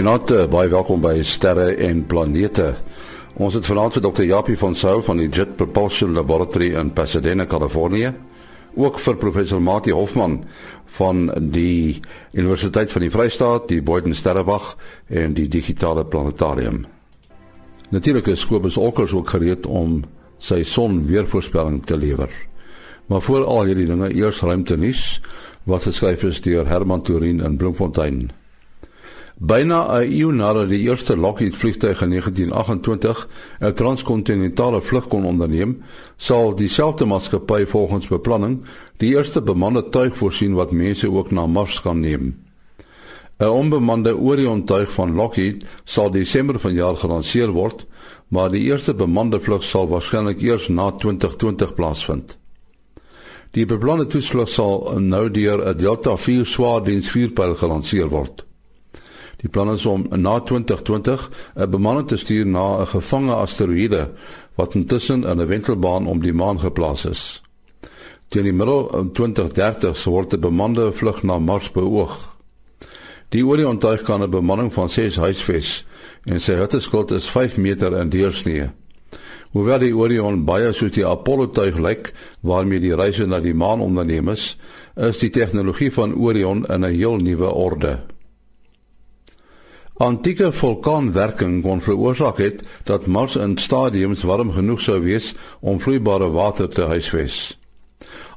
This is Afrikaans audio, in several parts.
Goeienaand, baie welkom by Sterre en Planete. Ons het vanaand vir Dr. Japie van Sail van die Jet Propulsion Laboratory in Pasadena, Kalifornië, ook vir professor Mati Hofman van die Universiteit van die Vrystaat, die Boyden Sterrewag en die Digitale Planetarium. Natuurlik is Kobus Olkers ook gereed om sy son weervoorspelling te lewer. Maar voor al hierdie dinge eers ruimte nuus wat geskryf is deur Herman Turin in Bloemfontein. Byna 'n eeu nadat die eerste Lockheed vliegtuig in 1928 'n transkontinentale vlug kon onderneem, sal dieselfde maatskappy volgens beplanning die eerste bemande tuig voorsien wat mense ook na Mars kan neem. 'n Onbemande Orion tuig van Lockheed sal Desember vanjaar gelanseer word, maar die eerste bemande vlug sal waarskynlik eers na 2020 plaasvind. Die beplande toesvlug sal nou deur 'n Delta IV swaardiens vuurpyl gelanseer word. Die plan is om na 2020 'n bemanning te stuur na 'n gevange asteroïde wat intussen in 'n wentelbaan om die maan geplaas is. Teen die middel van 2030 sou word 'n bemande vlug na Mars beoog. Die Orion tuig kan 'n bemanning van 6 huisves en sy hitteskoot is 5 meter in deursnee. Hoewel die Orion baie soos die Apollo tuig lyk waarmee die reise na die maan onderneem is, is die tegnologie van Orion in 'n heel nuwe orde. Antieke vulkaanwerking kon veroorsaak het dat Mars in stadiums warm genoeg sou wees om vloeibare water te huisves.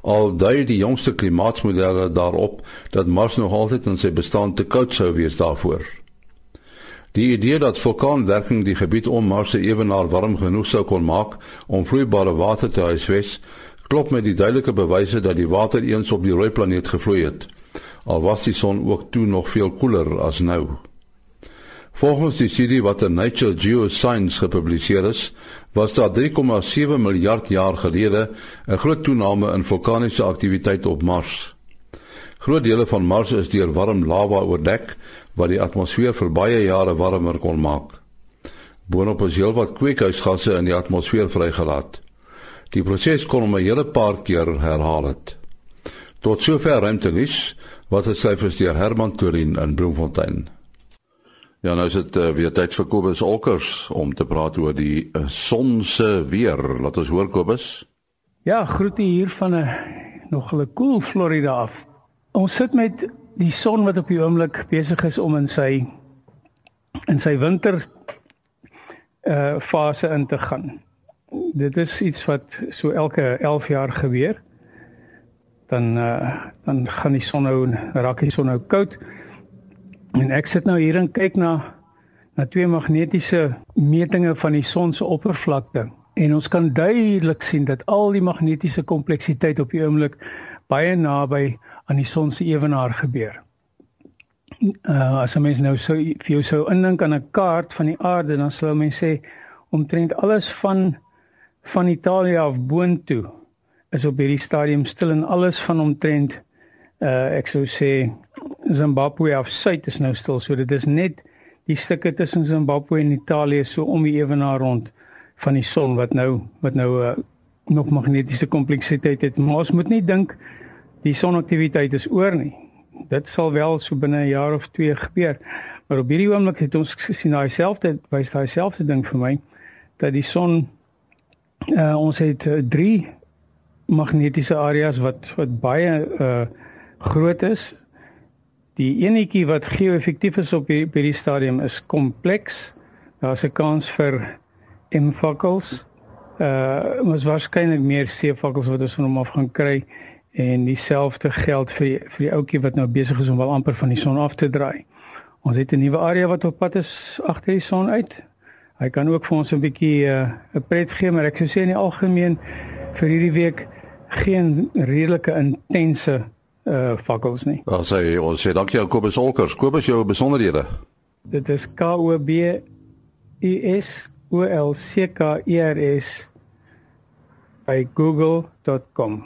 Al dui die jongste klimaatsmodelle daarop dat Mars nog altyd in sy bestaan te koud sou wees daarvoor. Die idee dat vulkaanwerking die gebied om Mars se ewenaar warm genoeg sou kon maak om vloeibare water te huisves, klop met die duidelike bewyse dat die water eens op die rooi planeet gevloei het. Al was die son ook toe nog veel koeler as nou. Volgens die studie wat in Nature Geoscience gepubliseer is, was daar 3,7 miljard jaar gelede 'n groot toename in vulkaniese aktiwiteit op Mars. Groot dele van Mars is deur warm lava oordek wat die atmosfeer vir baie jare warmer kon maak. Boonop is heelwat kweekhuisgasse in die atmosfeer vrygelaat. Die proses kon om 'n hele paar keer herhaal het. Tot sover ruimte nuus wat het syfers deur Herman Turin in Bloemfontein. Ja, nou is dit uh, weer tyd vir Kobus Olkers om te praat oor die uh, son se weer. Laat ons hoor Kobus. Ja, groete hier van 'n nog 'n koel Florida af. Ons sit met die son wat op die oomblik besig is om in sy in sy winter uh fase in te gaan. Dit is iets wat so elke 11 jaar gebeur. Dan uh dan gaan die son nou raak die son nou koud. En ek sit nou hier en kyk na na twee magnetiese metings van die son se oppervlakte en ons kan duidelik sien dat al die magnetiese kompleksiteit op die oomblik baie naby aan die son se ewenaar gebeur. Uh as mens nou so vir jou sou indink aan 'n kaart van die aarde dan sou mens sê omtrent alles van van Italië af boontoe is op hierdie stadium stil en alles van omtrent uh ek sou sê Zimbabwe af suid is nou stil. So dit is net die stukke tussen Zimbabwe en Italië so om die ewenaar rond van die son wat nou wat nou uh, nog magnetiese kompleksiteit het. Maar ons moet nie dink die sonaktiwiteit is oor nie. Dit sal wel so binne 'n jaar of 2 gebeur. Maar op hierdie oomblik het ons gesien daai selfde wys daai selfde ding vir my dat die son uh, ons het 3 uh, magnetiese areas wat wat baie uh, groot is Die enetjie wat geo-effektief is op hierdie, hierdie stadium is kompleks. Daar's 'n kans vir M-fakkels. Uh ons waarskynlik meer C-fakkels wat ons van hom af gaan kry en dieselfde geld vir vir die ouetjie wat nou besig is om wel amper van die son af te draai. Ons het 'n nuwe area wat op pad is agter die son uit. Hy kan ook vir ons 'n bietjie uh 'n pret gee, maar ek sou sê in die algemeen vir hierdie week geen redelike intense uh fakkels nie. Ons sê ons sê dankie aan Kobus Olkers. Kobus jou besonderhede. Dit is K O B U S O L C K E R S by google.com.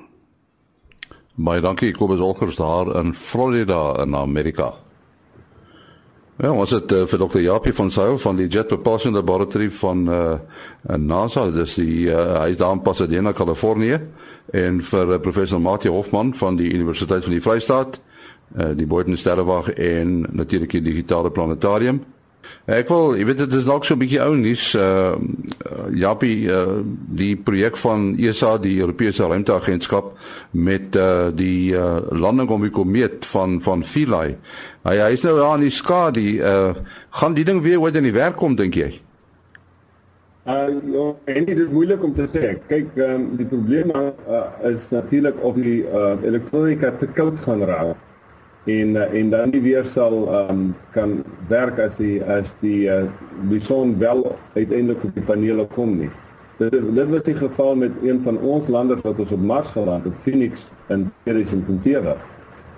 My dankie Kobus Olkers daar in Florida in Amerika. Ja, ons het uh, vir Dr. Japie van Sail van die Jet Propulsion Laboratory van uh NASA, dis die uh, hy is daar in Pasadena, Kalifornië en vir uh, professor Mati Hofman van die Universiteit van die Vrystaat, uh die Boyden Sterrewag en natuurlik die digitale planetarium Ek wil, jy weet dit is dalk so 'n bietjie ou nuus. Uh Japie, uh die projek van ESA, die Europese Ruimteagentskap met uh die uh landing om die komeet van van Philae. Hy hy is nou daar in die skadu. Uh gaan die ding weer ooit in die werk kom dink jy? Uh ja, en dit is moeilik om te sê. Kyk, um, die probleem uh, is natuurlik of die uh elektronika te koud gaan raak en uh, en dan nie weer sal um, kan werk as die as die uh, die son wel uiteindelik op die panele kom nie. Dit dit was die geval met een van ons landers wat ons op Mars geland het, Phoenix in 2007.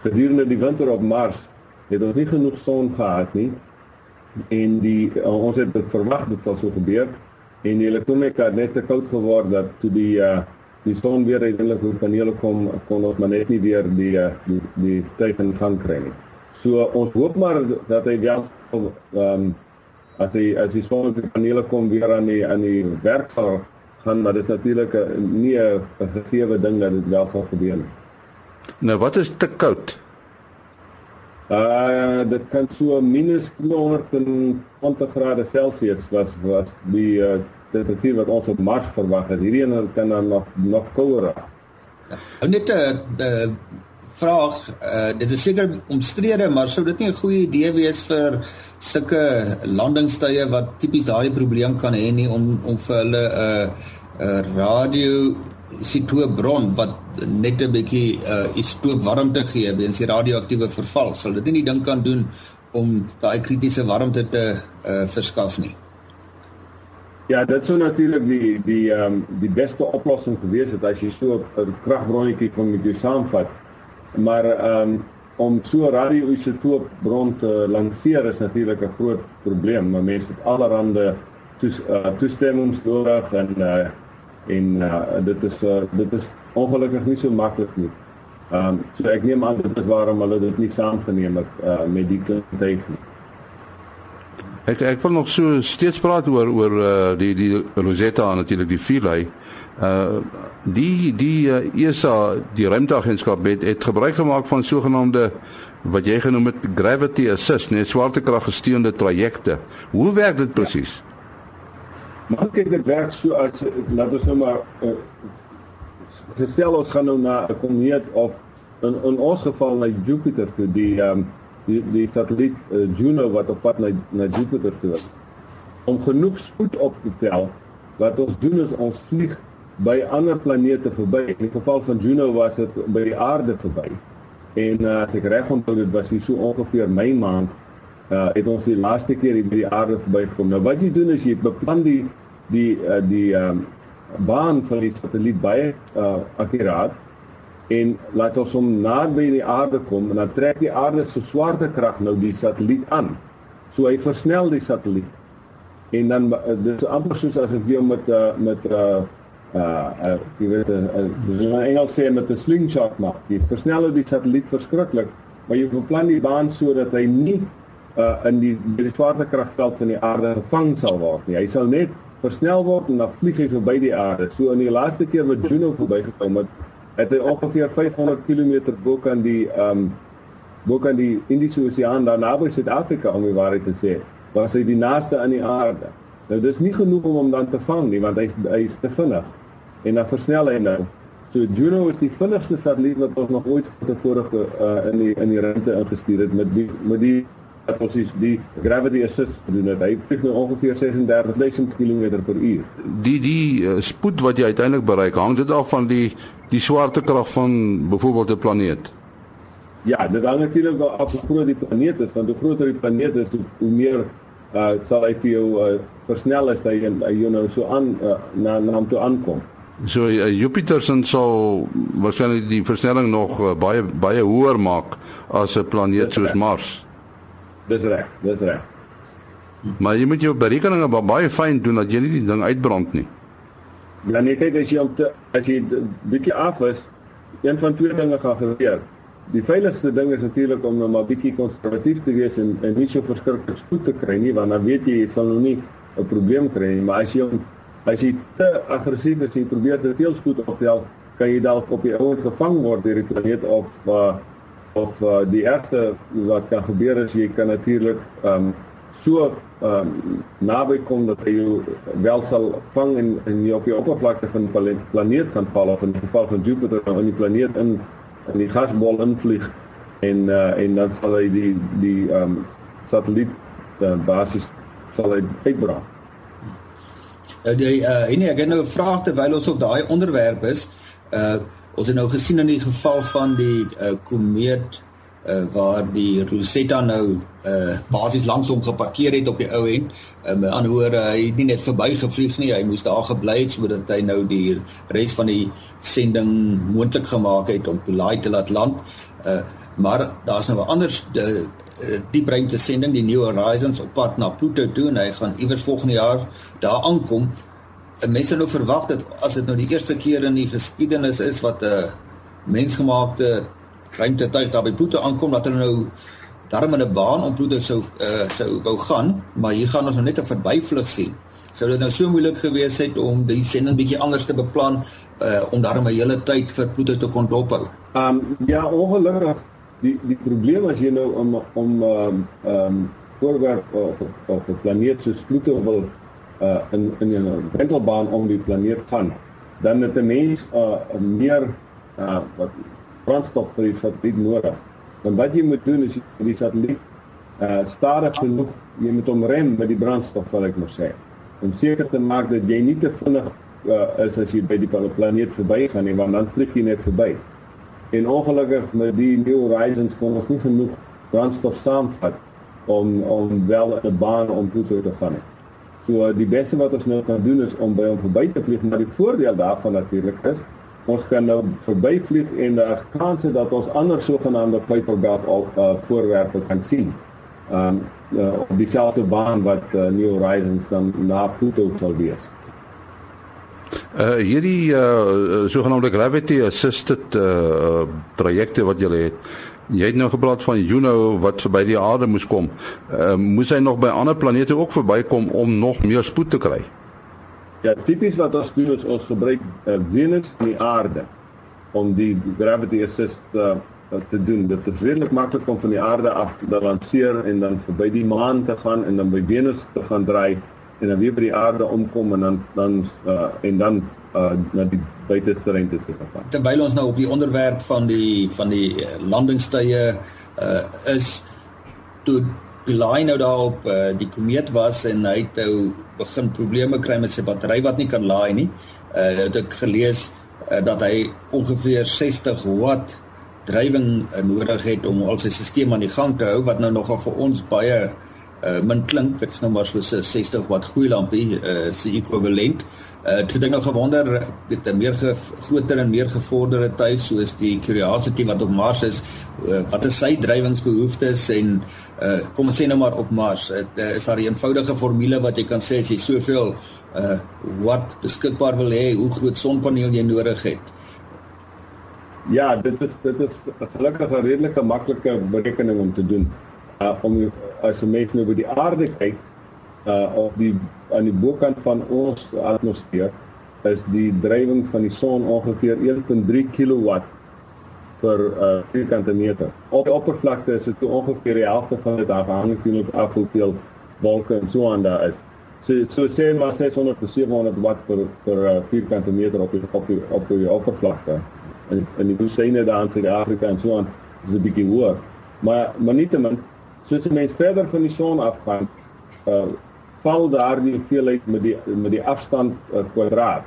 Gedurende die winter op Mars het ons nie genoeg son gehad nie en die uh, ons het verwag dit sal so gebeur en die elektronika het net te koud geword dat toe die uh, die son weer uiteindelik op panele kom kon ons maar net nie weer die eh, die die tyd in gang kry nie. So ons hoop maar dat hy wel ehm um, as hy as die son op die panele kom weer aan die aan die werk sal gaan maar dit is natuurlik nie 'n gegeewe ding dat dit wel sal gebeur nie. Nou wat is te koud? Uh dit kan so minus 220 grade Celsius was was die uh, temperatuur wat ons op Mars verwag het. Hierdie een kan dan nog nog kouer raak. Ja, net 'n uh, vraag, uh, dit is seker omstrede, maar sou dit nie 'n goeie idee wees vir sulke landingstye wat tipies daardie probleem kan hê nie om om vir hulle 'n uh, uh, radio sitoobron wat net 'n bietjie uh, isotoop warmte gee weens die radioaktiewe verval. Sal dit nie die ding kan doen om daai kritiese warmte te uh, verskaf nie? Ja, dit sou natuurlik die die ehm um, die beste oplossing gewees het as jy so 'n kragbronnetjie kon met jou saamvat. Maar ehm um, om so radioisotoop bron te lanseer is natuurlik 'n groot probleem. Maar mense het allerhande toes, uh, toestemmings nodig en uh, en uh, dit is uh, dit is ongelukkig nie so maklik nie. Ehm um, so ek neem aan dit is waarom hulle dit nie saamgeneem het uh, met die kliënt nie. Ek ek wil nog so steeds praat oor oor uh, die die Rosetta natuurlik die Philae. Uh die die uh, ESA die ruimteagentskap het, het gebruik gemaak van sogenaamde wat jy genoem het gravity assist, net swaartekrag gesteunde trajecte. Hoe werk dit presies? Maar kyk dit werk so as laat ons nou maar uh, gestel ons gaan nou na 'n komeet of in in ons geval na Jupiter toe die um, die die satelliet uh, Juno wat op pad na na Jupiter toe is. Om genoeg spoed op te tel, wat ons doen is ons vlieg by ander planete verby. In die geval van Juno was dit by die aarde verby. En uh, as ek reg onthou dit was hier so ongeveer Mei maand uh het ons die laaste keer hier by die aarde verbygekom. Nou wat jy doen is jy beplan die die uh, die um, baan van die satelliet baie uh akkuraat en laat ons hom naby die aarde kom en dan trek die aarde se swaartekrag nou die satelliet aan. So hy versnel die satelliet. En dan eh, dis amper soos as ek weer met uh, met uh uh jy weet in Engels sê met 'n slingshot maak. Jy versnel die satelliet verskriklik, maar jy beplan die baan sodat hy nie uh in die die swaartekragveld van die aarde gevang sal word nie. Hy sal net versnel word en dan vlieg hy verby die aarde. So in die laaste keer wat Juno verbygekom het, het hy ongeveer 500 km bo kan die ehm um, bo kan die Indiese Oseaan daar naby Suid-Afrika om die waarheid te sê, was hy die naaste aan die aarde. Nou dis nie genoeg om hom dan te vang nie want hy hy is te vinnig. En dan versnel hy nou. So Juno is die vinnigste satelliet wat ons nog ooit tevore uh, in die in die ruimte ingestuur het met die met die is die gravity assist doen dit hy vlieg nou ongeveer 36000 km per uur. Die die uh, spoed wat jy uiteindelik bereik hang dit af van die die swaartekrag van byvoorbeeld 'n planeet? Ja, dit hang natuurlik af hoe groot die planeet is, want hoe groter die planeet is, hoe, hoe meer uh sal hy vir jou uh, versnel as hy en uh, jy nou so aan uh, na na hom toe aankom. So uh, Jupiter se sal waarskynlik die versnelling nog uh, baie baie hoër maak as 'n planeet soos Mars. Dis reg, dis reg. Maar jy moet jou berekeninge baie fyn doen dat jy nie die ding uitbrand nie. Ja nee, kyk as jy te, as jy bietjie af is, een van twee dinge gaan gebeur. Die veiligste ding is natuurlik om nou maar bietjie konservatief te wees en en nie so verskriklik spoed te kry nie, want dan weet jy jy sal nou nie 'n probleem kry nie, maar as jy as jy te aggressief is en probeer te veel spoed optel, kan jy dalk op die ou gevang word deur die planeet of uh, of uh, die eerste wat kan gebeur is jy kan natuurlik um, so ehm um, naby kom dat hy jou wel sal vang en en jy op die oppervlakte van die planeet kan val of in die geval van Jupiter in die planeet in in die gasbol invlieg en uh, en dan sal hy die die ehm um, satelliet uh, basis sal hy uitbraak. Uh, die uh en ek het nou 'n vraag terwyl ons op daai onderwerp is. Uh ons het nou gesien in die geval van die uh komeet uh waar die Rosetta nou uh basies langs hom geparkeer het op die ou end. Uh, met ander woorde, hy het nie net verbygevlieg nie, hy moes daar gebly het sodat hy nou die res van die sending moontlik gemaak het om Polaai te laat land. Uh maar daar's nou 'n ander diep ruimte sending die New Horizons op pad na Pluto toe en hy gaan iewers volgende jaar daar aankom. Mense nou verwag dat as dit nou die eerste keer in die geskiedenis is wat 'n mensgemaakte ruimtetuig daar by Pluto aankom dat hulle nou daarom in 'n baan om Pluto sou uh, sou wou gaan, maar hier gaan ons nou net 'n verbyvlug sien. Sou dit nou so moeilik gewees het om die sending bietjie anders te beplan uh, om daarom 'n hele tyd vir Pluto te kon dophou? Ehm um, ja, ongelukkig die die probleem as jy nou om om ehm um, um, voorwerp of of 'n planeet soos Pluto wil uh in in 'n wentelbaan om die planeet gaan, dan het 'n mens uh meer uh wat brandstof vir die satelliet nodig. Dan wat jy moet doen is die satelliet uh stadig genoeg jy moet hom rem met die brandstof sal ek maar sê. Om seker te maak dat jy nie te vinnig uh, is as jy by die planeet verbygaan nie, want dan vlieg jy net verby. En ongelukkig met die New Horizons kon ons nie genoeg brandstof saamvat om om wel 'n baan om toe te gaan. So die beste wat ons nou kan doen is om by hom verby te vlieg, maar die voordeel daarvan natuurlik is ons kan nou verbyvlieg en daar's kanse dat ons ander sogenaamde Kuiper Belt al uh, voorwerpe kan sien. Um uh, dieselfde baan wat uh, New Horizons dan na Pluto sal wees. Uh hierdie uh sogenaamde gravity assisted uh projekte wat julle het. Jy het nou gepraat van Juno wat verby die aarde moes kom. Uh moes hy nog by ander planete ook verbykom om nog meer spoed te kry? Ja, tipies wat ons doen is ons gebruik uh, Venus en die aarde om die gravity assist uh te doen. Dit is redelik maklik om van die aarde af te lanseer en dan verby die maan te gaan en dan by Venus te gaan draai en dan weer by die aarde omkom en dan dan uh, en dan uh, na die buiteste ruimte toe gaan. Terwyl ons nou op die onderwerp van die van die landingstye uh, is toe Pelaai nou daar op uh, die komeet was en hy het nou begin probleme kry met sy battery wat nie kan laai nie. Uh het ek gelees uh, dat hy ongeveer 60 watt drywing nodig het om al sy stelsel aan die gang te hou wat nou nogal vir ons baie uh min klink dit is nou maar so 'n 60 watt gloeilampie uh se ekwivalent. Uh toe dink nou gewonder met 'n meer groter en meer gevorderde tuig soos die Curiosity wat op Mars is, uh, wat is sy drywingsbehoeftes en uh kom ons sê nou maar op Mars, het, uh, is daar 'n eenvoudige formule wat jy kan sê as jy soveel uh wat beskikbaar wil hê, hoe groot sonpaneel jy nodig het. Ja, dit is dit is gelukkig 'n redelike maklike berekening om te doen. Uh om as 'n mens nou by die aarde kyk, uh op die aan die bokant van ons atmosfeer is die drywing van die son ongeveer 1.3 kW per uh vierkante meter. Op die oppervlakte is dit ongeveer die helfte van dit afhangende van af hoeveel wolke en so aan daar is. So so sê maar 600 tot 700 watt per per uh, vierkante meter op die op die op die oppervlakte. En en die woestynne daar in Suid-Afrika en so aan is 'n bietjie hoër. Maar maar nietemin soos die mens verder van die son afgaan, uh val daardie hoeveelheid met die met die afstand uh, kwadraat.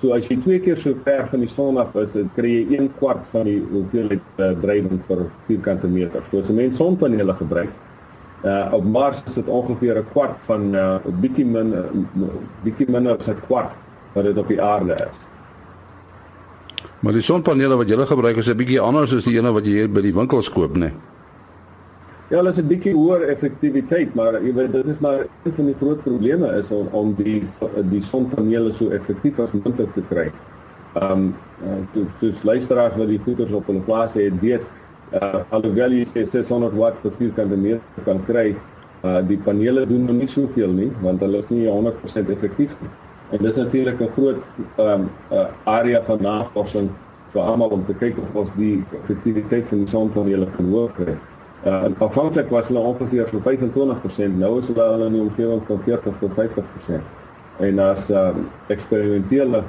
So as jy twee keer so ver van die son af is, dan kry jy 1 kwart van die hoeveelheid uh, drywing per vierkante meter. So as 'n mens sonpanele gebruik, uh op Mars is dit ongeveer 'n kwart van 'n uh, bietjie min uh, bietjie minder as 'n kwart wat dit op die aarde is. Maar die sonpanele wat jy gebruik is 'n bietjie anders as die ene wat jy hier by die winkels koop, né? Nee? Ja, hulle is 'n bietjie hoër effektiwiteit, maar jy weet dit is maar een van die groot probleme is om om die die sonpanele so effektief as moontlik te kry. Ehm um, uh, dis luisteraars wat die goeders op hulle plase het weet uh, alhoewel jy sê 600 watt per vierkante meter kan kry, uh, die panele doen nog nie soveel nie want hulle is nie 100% effektief nie. En dit is natuurlik 'n groot ehm um, uh, area van navorsing vir almal om te kyk of ons die effektiwiteit van die sonpanele kan hoog kry. Uh afhanklik was hulle ongeveer so 25%, nou is hulle in die omgewing van 40 tot 50%. En as uh eksperimentele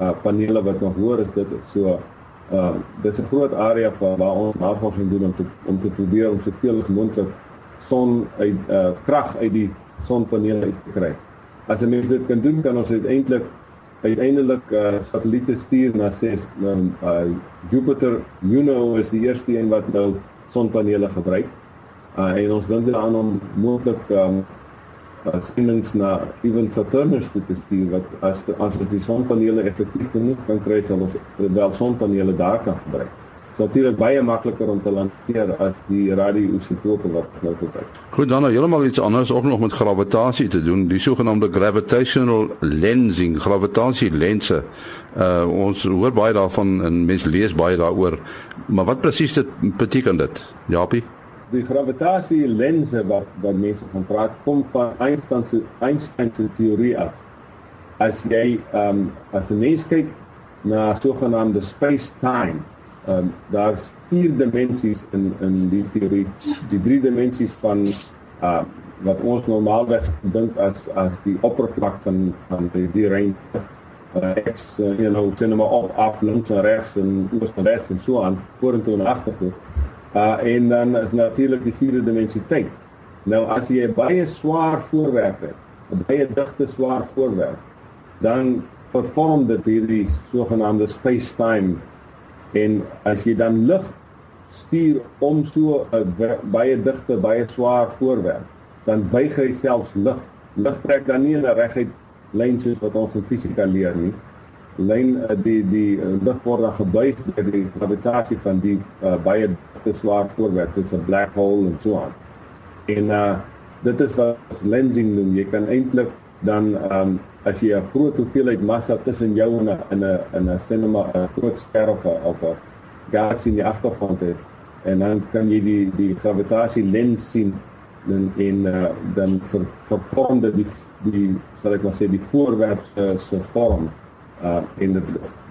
uh panele wat nog hoor is dit so uh dis 'n groot area van waar ons navorsing doen om te om te probeer om soveel as moontlik son uit uh krag uit die sonpanele uit te kry. As 'n mens dit kan doen, kan ons uiteindelik uiteindelik uh satelliete stuur na ses um, uh Jupiter Juno is die eerste een wat nou sonpanele gebruik. Uh en ons dink aan om moontlik um uh, sendings na ewen Saturnus te stuur wat as as die sonpanele effektief genoeg kan kry sal ons wel sonpanele daar kan gebruik. So natuurlik baie makliker om te lanseer as die radioisotope wat nou gebruik. Goed, dan nou heeltemal iets anders ook nog met gravitasie te doen, die sogenaamde gravitational lensing, gravitasielense. Uh ons hoor baie daarvan en mense lees baie daaroor. Maar wat presies dit beteken dit? Japie? Die gravitasielense wat wat mense van praat kom van Einstein se Einstein se teorie af. As jy ehm um, as 'n mens kyk na sogenaamde space-time ehm um, daar's vier dimensies in in die teorie. Die drie dimensies van uh wat ons normaalweg dink as as die oppervlak van van die die ruimte. Uh, X uh, you know cinema op af links en regs en oos en wes en so aan vorentoe en agtertoe. Uh en dan is natuurlik die vierde dimensie tyd. Nou as jy baie swaar voorwerp het, 'n baie digte swaar voorwerp, dan vervorm dit hierdie sogenaamde space-time en as jy dan lig stuur om so 'n baie digte baie swaar voorwerp. Dan buig hy selfs lig. Lig trek dan nie in 'n reguit lyn soos wat ons in fisika leer nie. Lyn eh, die die eh, lig word dan gebuig deur die gravitasie van die uh, baie digte swaar voorwerp soos 'n black hole en so aan. En uh, dit is wat lensing noem. Jy kan eintlik dan um, as jy 'n groot hoeveelheid massa tussen jou en 'n in 'n in 'n sinema 'n groot ster of 'n galaxy in die agtergrond het en dan kan jy die die gravitasie lens sien en in uh, dan vir vorm dat die die sal ek maar sê die voorwerp se se vorm uh in die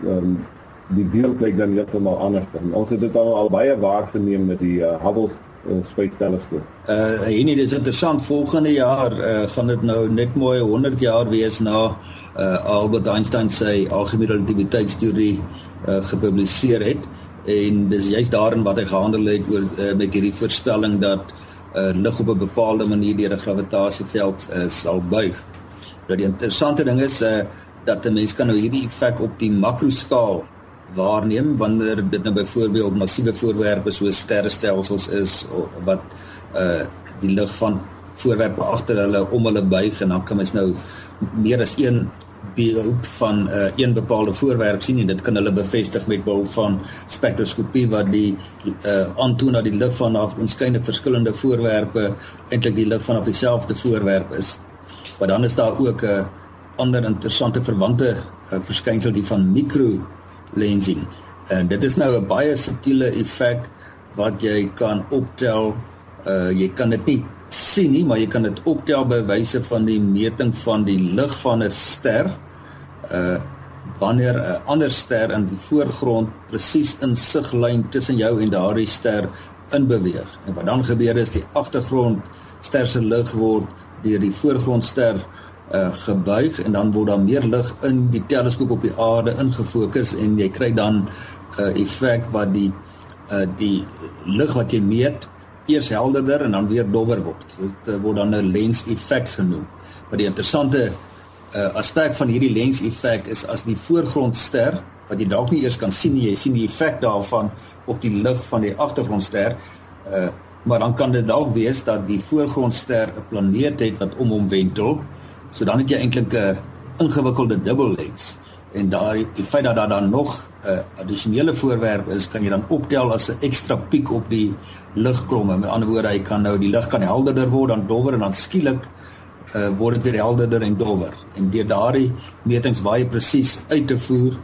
um, die beeld lyk dan heeltemal anders. Ons het dit al, al baie waargeneem met die uh, Hubble Space Telescope. Uh en dit is interessant volgende jaar uh, gaan dit nou net mooi 100 jaar wees na uh Albert Einstein se algemene relativiteitsteorie uh gepubliseer het en dis juist daarin wat hy gehandel het oor uh, met hierdie voorspelling dat uh lig op 'n bepaalde manier deur 'n gravitasieveld uh, sal buig. Nou die interessante ding is uh dat 'n mens kan nou hierdie effek op die makroskaal waarneem wanneer dit nou byvoorbeeld massiewe voorwerpe soos sterrestelsels is wat uh die lig van voorwerpe agter hulle om hulle buig en dan kan mens nou meer as een beeld van uh een bepaalde voorwerp sien en dit kan hulle bevestig met behulp van spektroskopie wat die uh aantoon dat die lig van af onskynlik verskillende voorwerpe eintlik die lig van op dieselfde voorwerp is. Maar dan is daar ook 'n uh, ander interessante verwante uh, verskynsel die van mikro lensing. En dit is nou 'n baie subtiele effek wat jy kan optel. Uh jy kan dit nie sien nie, maar jy kan dit optel by wyse van die meting van die lig van 'n ster. Uh wanneer 'n ander ster in die voorgrond presies in siglyn tussen jou en daardie ster in beweeg. En wat dan gebeur is die agtergrond ster se lig word deur die voorgrondster uh gebuig en dan word daar meer lig in die teleskoop op die aarde ingefokus en jy kry dan 'n uh, effek wat die uh die lig wat jy meet eers helderder en dan weer dowwer word. Dit uh, word dan 'n lens effek genoem. Maar die interessante uh aspek van hierdie lens effek is as die voorgrondster wat jy dalk nie eers kan sien nie, jy sien die effek daarvan op die lig van die agtergrondster. Uh maar dan kan dit dalk wees dat die voorgrondster 'n planeet het wat om hom wentel So dan het jy eintlik 'n ingewikkelde dubbellens en daar die feit dat daar dan nog 'n addisionele voorwerp is, kan jy dan optel as 'n ekstra piek op die ligkromme. Met ander woorde, hy kan nou die lig kan helderder word dan dowwer en dan skielik uh, word dit weer helderder en dowwer. En deur daardie metings baie presies uit te voer,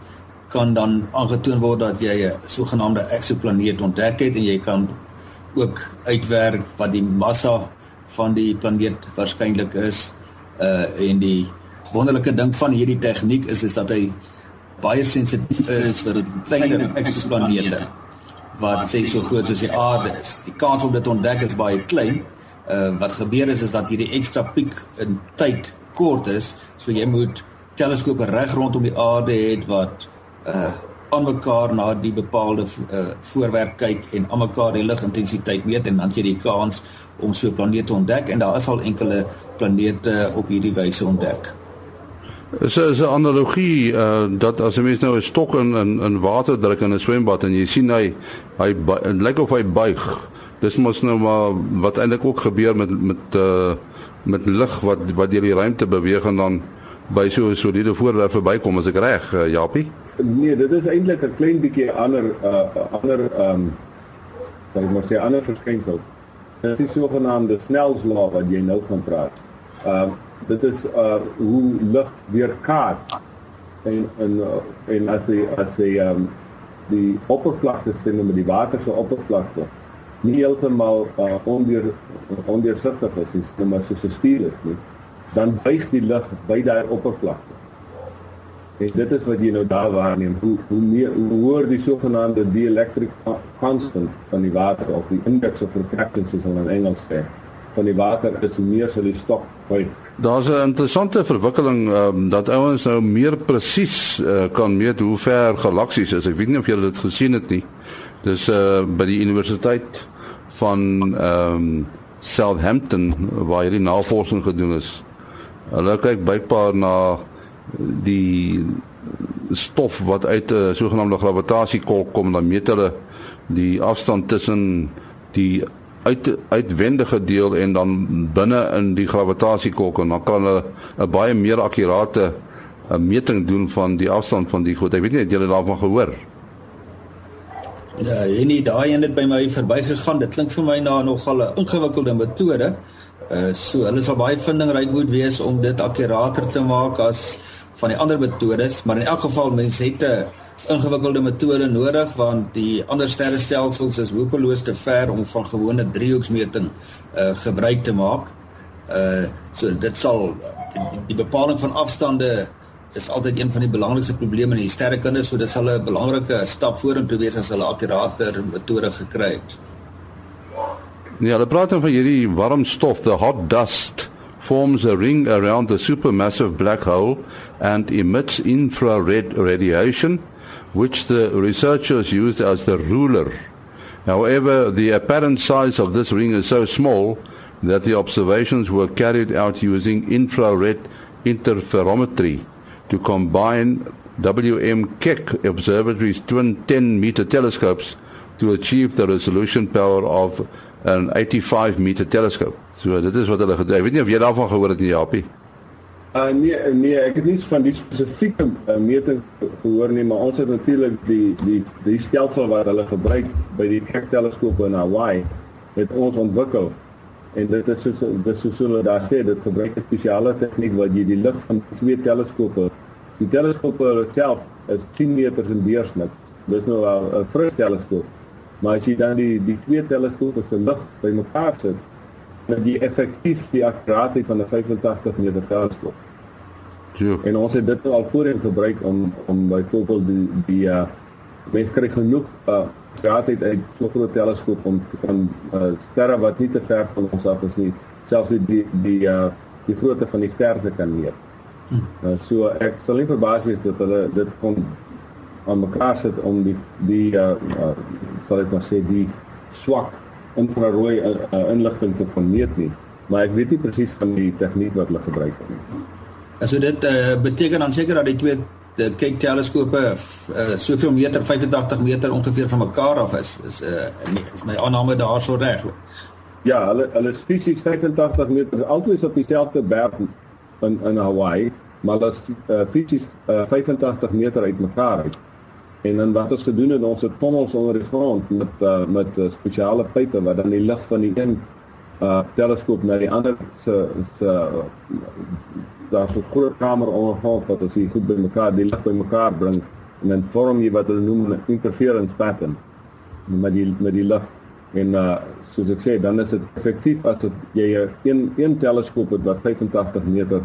kan dan aangetoon word dat jy 'n sogenaamde eksoplaneet ontdek het en jy kan ook uitwerk wat die massa van die planeet waarskynlik is uh en die wonderlike ding van hierdie tegniek is is dat hy baie sensitief is vir kleiner eksoplanete wat sê so groot soos die aarde is. Die kans om dit te ontdek is baie klein. Uh wat gebeur is is dat hierdie ekstra piek in tyd kort is, so jy moet teleskope reg rondom die aarde het wat uh aan mekaar na die bepaalde uh, voorwerp kyk en aan mekaar die ligintensiteit meet en dan jy die kans om so 'n planeet te ontdek en daar is al enkele planete op hierdie wyse ontdek. Is is 'n analogie uh dat as 'n mens nou 'n stok in in in water druk in 'n swembad en jy sien hy hy lyk of hy buig. Dis mos nou maar wat eintlik ook gebeur met met uh met lig wat wat deur die ruimte beweeg en dan by so 'n soliede voorwerp verbykom as ek reg uh, Japie. Nee, dit is eintlik 'n klein bietjie ander uh ander ehm um, sal ek maar sê ander verskynsel. Dit is sogenaamde snelslag wat jy nou van praat. Ehm uh, dit is uh hoe lig weerkaats en en uh, en as jy as jy ehm um, die oppervlakte sien met die water se oppervlakte nie heeltemal uh, ondeur ondeursigtig is, is net maar soos 'n spier is nie, dan buig die lig by daai oppervlakte. En dit is wat jy nou daar waarneem. Hoe hoe meer hoe hoër die sogenaamde dielectric constant van die water of die index of refractance soos hulle in Engels sê van die water is hoe meer sal die stok buig. Daar's 'n interessante verwikkeling um, dat ouens nou meer presies uh, kan meet hoe ver galaksies is. Ek weet nie of julle dit gesien het nie. Dis uh by die universiteit van ehm um, Southampton waar hierdie navorsing gedoen is. Hulle kyk bykbaar na die stof wat uit 'n sogenaamde gravitasiekolk kom dan meet hulle die afstand tussen die uit uitwendige deel en dan binne in die gravitasiekolk en dan kan hulle 'n baie meer akkurate meting doen van die afstand van die goed. Ek weet nie het julle daarvan gehoor? Ja, en nie daai een het by my verbygegaan. Dit klink vir my na nogal 'n ingewikkelde metode. Uh so hulle sal baie vindingryk moet wees om dit akkurater te maak as van die ander metodes, maar in elk geval mense het 'n ingewikkelde metode nodig want die ander sterrestelsels is hopeloos te ver om van gewone driehoeksmeting uh gebruik te maak. Uh so dit sal die, die bepaling van afstande is altyd een van die belangrikste probleme in die sterrekunde, so dit sal 'n belangrike stap vorentoe wees as hulle akkurater metode gekry het. Ja, hulle praat dan van hierdie warm stof, the hot dust forms a ring around the supermassive black hole and emits infrared radiation, which the researchers used as the ruler. However, the apparent size of this ring is so small that the observations were carried out using infrared interferometry to combine WM Keck Observatory's twin 10 meter telescopes to achieve the resolution power of an 85 meter telescope. So dit is wat hulle gedoen. Ek weet nie of jy daarvan gehoor het nie, Japie. Uh nee nee, ek het nie van die spesifieke uh, meting gehoor nie, maar ons het natuurlik die die die stelsel wat hulle gebruik by die Keck teleskoop in Hawaii het ons ontwikkel. En dit is soos dis soos hulle daar sê, dit gebruik 'n spesiale tegniek wat jy die lig van twee teleskope. Die teleskope self is 10 meter in deursnit. Dis nou 'n fris teleskoop. Maar as jy dan die die twee teleskope se lig bymekaar sit, dan jy effektief die akkuraatheid van 'n 85 meter teleskoop. Ja. En ons het dit nou al voorheen gebruik om om byvoorbeeld die die uh mense kry genoeg uh akkuraatheid uit so groot teleskoop om te kan uh sterre wat nie te ver van ons af is nie, selfs die die die uh die grootte van die ster te kan meet. Hm. Uh, so ek sal nie verbaas wees dat hulle dit kon aan mekaar sit om die die uh, uh sal ek maar sê die swak infrarooi uh, uh, inligting te vermeet nie, maar ek weet nie presies van die tegniek wat hulle gebruik het nie. Also dit uh, beteken dan seker dat die twee die kyk teleskope uh, soveel meter 85 meter ongeveer van mekaar af is is uh, is my aanname daarso reg. Ja, hulle hulle is fisies 85 meter altyd op dieselfde berg in in Hawaii, maar hulle is uh, fisies uh, 85 meter uit mekaar uit. En dan wat ons gedoen het, ons het tonnels onder die grond met uh, met uh, spesiale pype wat dan die lig van die een uh teleskoop na die ander se se daar so 'n groot kamer ondergrond wat as jy goed bymekaar die lig bymekaar bring en dan vorm jy wat hulle noem 'n interference pattern met die met die lig. En uh soos ek sê dan is dit effektief as jy een een teleskoop het wat 85 meter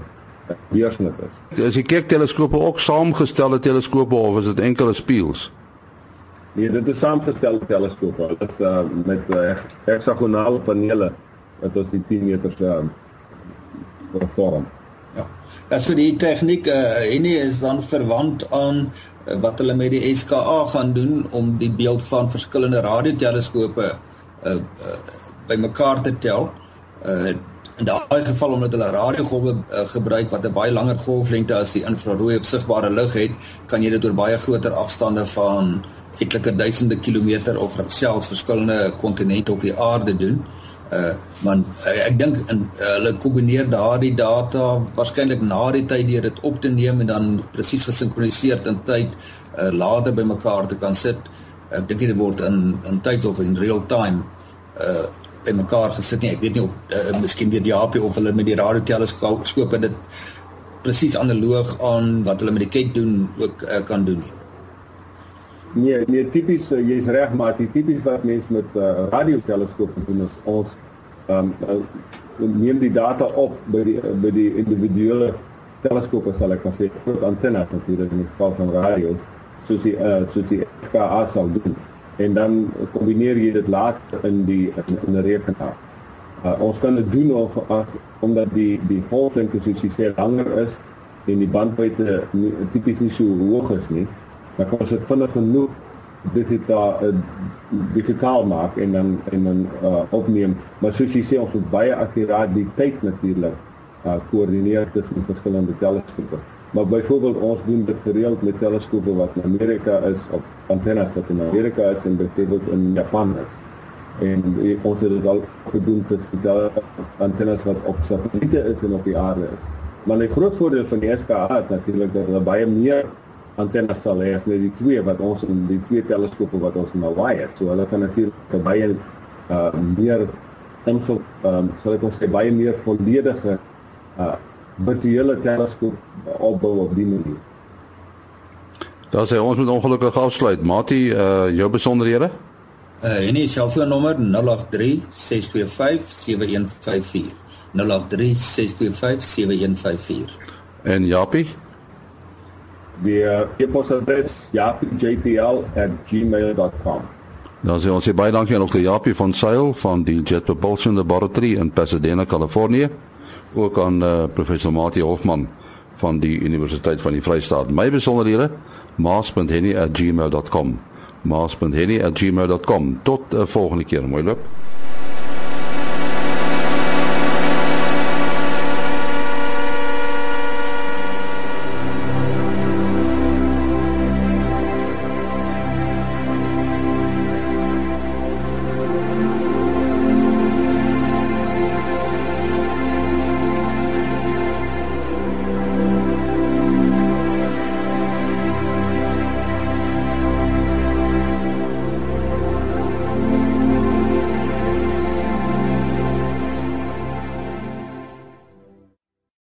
deursnit is. Is die kykteleskope ook saamgestelde teleskope of is dit enkele spieëls? Nee, dit is saamgestelde teleskope. Dit is uh, met uh, hexagonale panele wat ons die 10 meter se uh, vorm. Ja. As vir die tegniek uh, en nie is dan verwant aan uh, wat hulle met die SKA gaan doen om die beeld van verskillende radioteleskope uh, uh, bymekaar te tel. Uh, in daai geval omdat hulle radiogolwe uh, gebruik wat 'n baie langer golflengte as die infrarooi of sigbare lig het, kan jy dit oor baie groter afstande van etlike duisende kilometer of selfs verskillende kontinente op die aarde doen. Uh man uh, ek dink in uh, hulle kombineer daardie data waarskynlik na die tyd deur dit op te neem en dan presies gesinkroniseer in tyd uh, later bymekaar te kan sit. Ek dink dit word in in tyd of in real time uh by mekaar gesit nie. Ek weet nie of uh, miskien weet Japie of hulle met die radioteleskope dit presies analoog aan wat hulle met die kyk doen ook uh, kan doen. Nee, nee tipies uh, jy's reg maar die tipies wat mense met uh, radioteleskope doen is ons ehm um, uh, neem die data op by die uh, by die individuele teleskope sal ek maar sê groot antennes natuurlik in die geval van radio soos die uh, soos die SKA sal doen en dan kombineer jy dit later in die in, 'n rekenaar. Uh, ons kan dit doen of as, omdat die die golflengte soos jy sê langer is en die bandbreedte tipies nie so hoog is nie. Dan kan ons dit vinnig genoeg digitaal uh, digitaal maak en dan en dan uh, opneem. Maar soos jy sê ons moet baie akkuraat die tyd natuurlik uh, koördineer tussen verskillende teleskope. Maar byvoorbeeld ons doen dit gereeld met teleskope wat in Amerika is op antennes wat in Amerika is en byvoorbeeld in Japan is. En ons het dit al gedoen vir die antennes wat op satelliete is en op die aarde is. Maar die groot voordeel van die SKA is natuurlik dat hulle baie meer antennes sal hê as net die twee wat ons in die twee teleskope wat ons in Hawaii het. So hulle kan natuurlik baie uh, meer info ehm um, sal ek sê baie meer volledige uh virtuele teleskoop opbou op die manier. Daar sê ons moet ongelukkig afsluit. Mati, uh jou besonderhede? Uh en die selfoonnommer 083 625 7154. 083 625 7154. En Japie? Die uh, e-posadres japie.jpl@gmail.com. Dan sê ons baie dankie aan Dr. Japie van Sail van die Jet Propulsion Laboratory in Pasadena, Kalifornië ook aan uh, professor Mati Hofman van die Universiteit van die Vrystaat. My besonderhede maas.henny@gmail.com. maas.henny@gmail.com. Tot 'n uh, volgende keer, mooi loop.